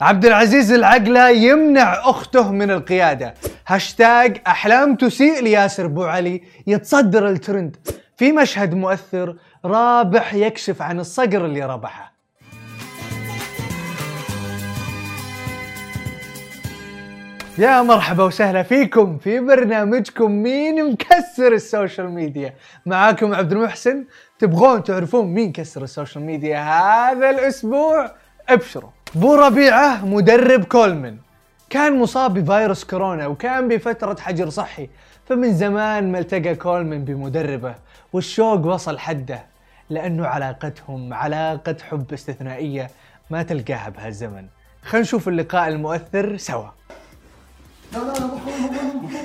عبد العزيز العقلا يمنع أخته من القيادة. هاشتاج أحلام تسيء لياسر بو علي يتصدر الترند. في مشهد مؤثر رابح يكشف عن الصقر اللي ربحه. يا مرحبا وسهلا فيكم في برنامجكم مين مكسر ال social media. معاكم عبد المحسن. تبغون تعرفون مين كسر ال social media هذا الأسبوع؟ ابشروا. بو ربيعة مدرب كولمن. كان مصاب بفيروس كورونا وكان بفترة حجر صحي فمن زمان ما التقى كولمن بمدربه والشوق وصل حده لأنه علاقتهم علاقة حب استثنائية ما تلقاها بهالزمن خلينا نشوف اللقاء المؤثر سوا.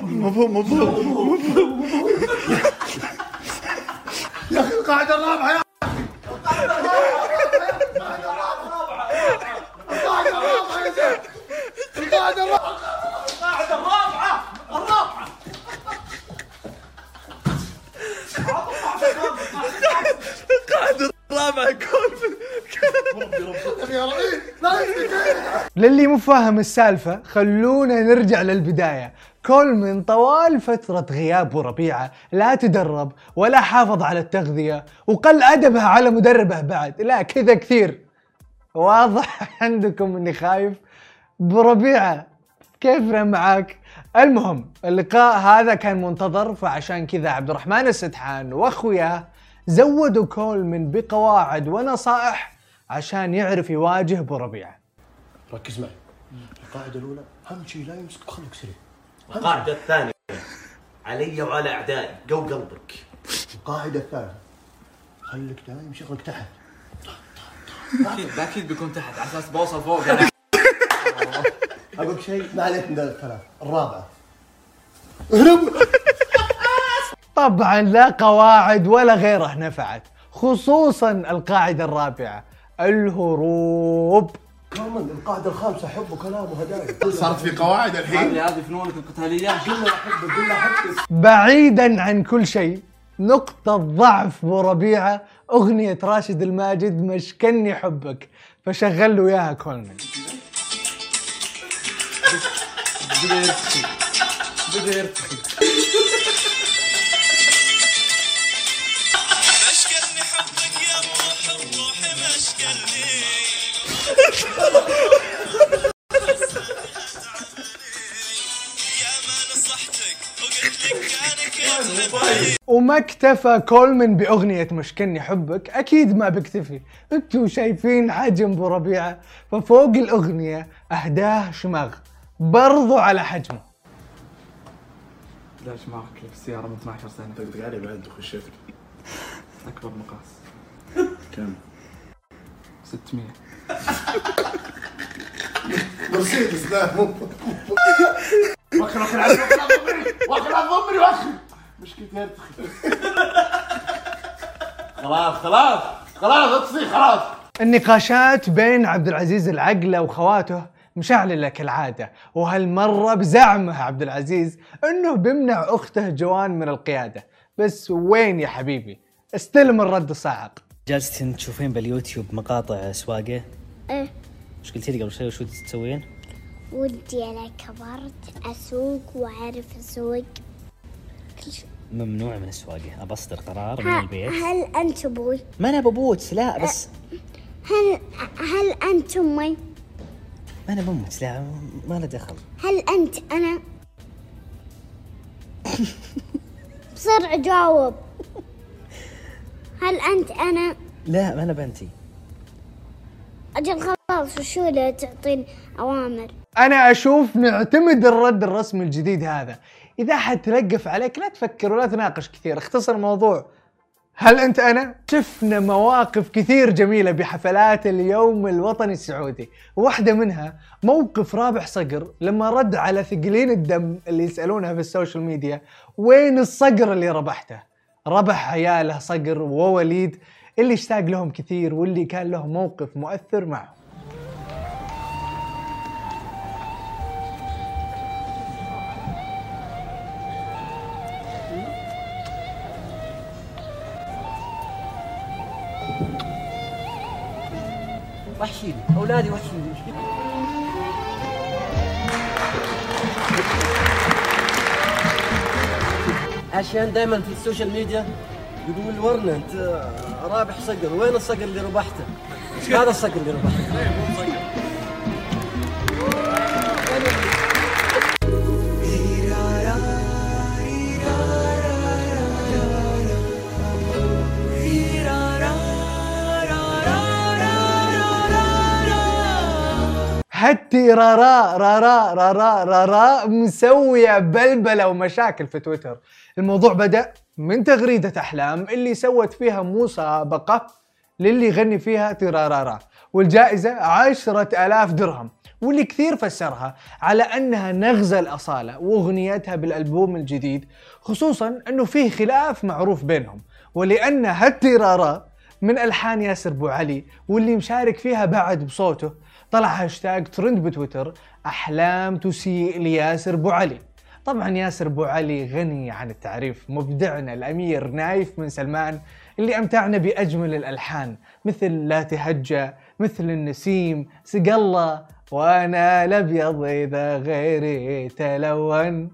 مفهوم مفهوم يا أخي القاعدة الرابعة يا القاعده الرابعه القاعده الرابعه يا زين القاعده الرابعه القاعده الرابعه الرابعه القاعده الرابعه كل يا رئيس لا يمسك للي مو فاهم السالفة خلونا نرجع للبداية. كولمن طوال فترة غياب ربيعة لا تدرب ولا حافظ على التغذية وقل أدبه على مدربه بعد. لا كذا كثير. واضح عندكم إني خايف بربيعة. كيفنا معاك؟ المهم اللقاء هذا كان منتظر فعشان كذا عبد الرحمن السدحان وأخوياه زودوا كولمن بقواعد ونصائح عشان يعرف يواجه بربيعه ركز معي. القاعدة الأولى أهم شيء لا يمسك خليك سريع القاعدة الثانية علي وعلى أعدائي قو قلبك. القاعدة الثانية خليك دايم شغلك تحت. أكيد أكيد بيكون تحت على أساس بوصل فوق. أنا أقول شيء ما عليك من الثلاث. الرابعة. طبعا لا قواعد ولا غيره نفعت خصوصا القاعدة الرابعة. الهروب. كمان القاعدة الخامسة حب وكلام وهدايا. صارت في قواعد الحين. هذه هذه فنونك القتالية. قلنا احبك قلنا احبك بعيدا عن كل شيء نقطة ضعف بربيعة أغنية راشد الماجد مشكني حبك. فشغل له إياها كولمن بدا يرتخي بدا يرتخي وما اكتفى كولمن بأغنية مشكني حبك. أكيد ما بيكتفي. أنتوا شايفين حجم بربيعة ففوق الأغنية أهداه شماغ. برضو على حجمه. ليش معك في السياره من 12 سنة. طقطق علي بعد خشيتك أكبر مقاس. كم؟ 600 مرسيدس لا مو وخر وخر وخر وخر وخر مشكلتي يرتخي خلاص خلاص خلاص لا تصيح خلاص. النقاشات بين عبد العزيز العقلة وخواته مشعللة كالعادة وهالمرة بزعمه عبد العزيز إنه بيمنع أخته جوان من القيادة. بس وين يا حبيبي؟ استلم الرد الصاعق جالستين تشوفين باليوتيوب مقاطع سواقه إيه. إيش قلتي لي قبل شوي؟ وش ودك تسوين؟ ودي أنا كبرت أسوق وأعرف أسوق. كل شيء. ممنوع من السواقه ابى اصدر قرار من البيت. هل أنت أبوي؟ ما أنا ببوت لا بس. هل هل أنت أمي؟ ما أنا بموت لا ما له دخل. هل أنت أنا؟ بسرعة جاوب هل أنت أنا؟ لا ما أنا بنتي. أجل خلاص وشو اللي تعطين أوامر؟ أنا أشوف نعتمد الرد الرسمي الجديد هذا. إذا حد تلقف عليك لا تفكر ولا تناقش كثير. اختصر الموضوع. هل أنت أنا؟ شفنا مواقف كثير جميلة بحفلات اليوم الوطني السعودي. واحدة منها موقف رابح صقر لما رد على ثقلين الدم اللي يسألونها في ال social media وين الصقر اللي ربحته؟ ربح عياله صقر ووليد اللي اشتاق لهم كثير واللي كان له موقف مؤثر معه وحشيني أولادي وحشيني. عشان دائما في ال social media يقول ورنا أنت رابح صقر وين الصقر اللي ربحته؟ هذا الصقر اللي ربحته هتي رارا رارا رارا رارا مسوية بلبلة ومشاكل في تويتر. الموضوع بدأ من تغريدة أحلام اللي سوت فيها مسابقة للي يغني فيها ترارارا والجائزة عشرة ألاف درهم واللي كثير فسرها على أنها نغزة لأصالة وأغنيتها بالألبوم الجديد خصوصا أنه فيه خلاف معروف بينهم ولأن هالترارا من ألحان ياسر بو علي واللي مشارك فيها بعد بصوته طلع hashtag trend بتويتر أحلام تسيء لياسر بو علي. طبعا ياسر بو علي غني عن التعريف مبدعنا الأمير نايف من سلمان اللي أمتعنا بأجمل الألحان مثل لا تهجى مثل النسيم سق الله وأنا الأبيض إذا غيري تلون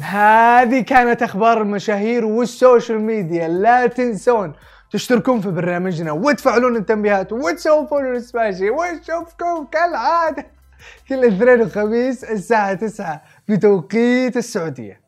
هذه كانت أخبار المشاهير والسوشيال ميديا لا تنسون تشتركون في برنامجنا وتفعلون التنبيهات وتسوون فولو لسباشي ونشوفكم كالعادة كل اثنين وخميس الساعة 9 بتوقيت السعودية.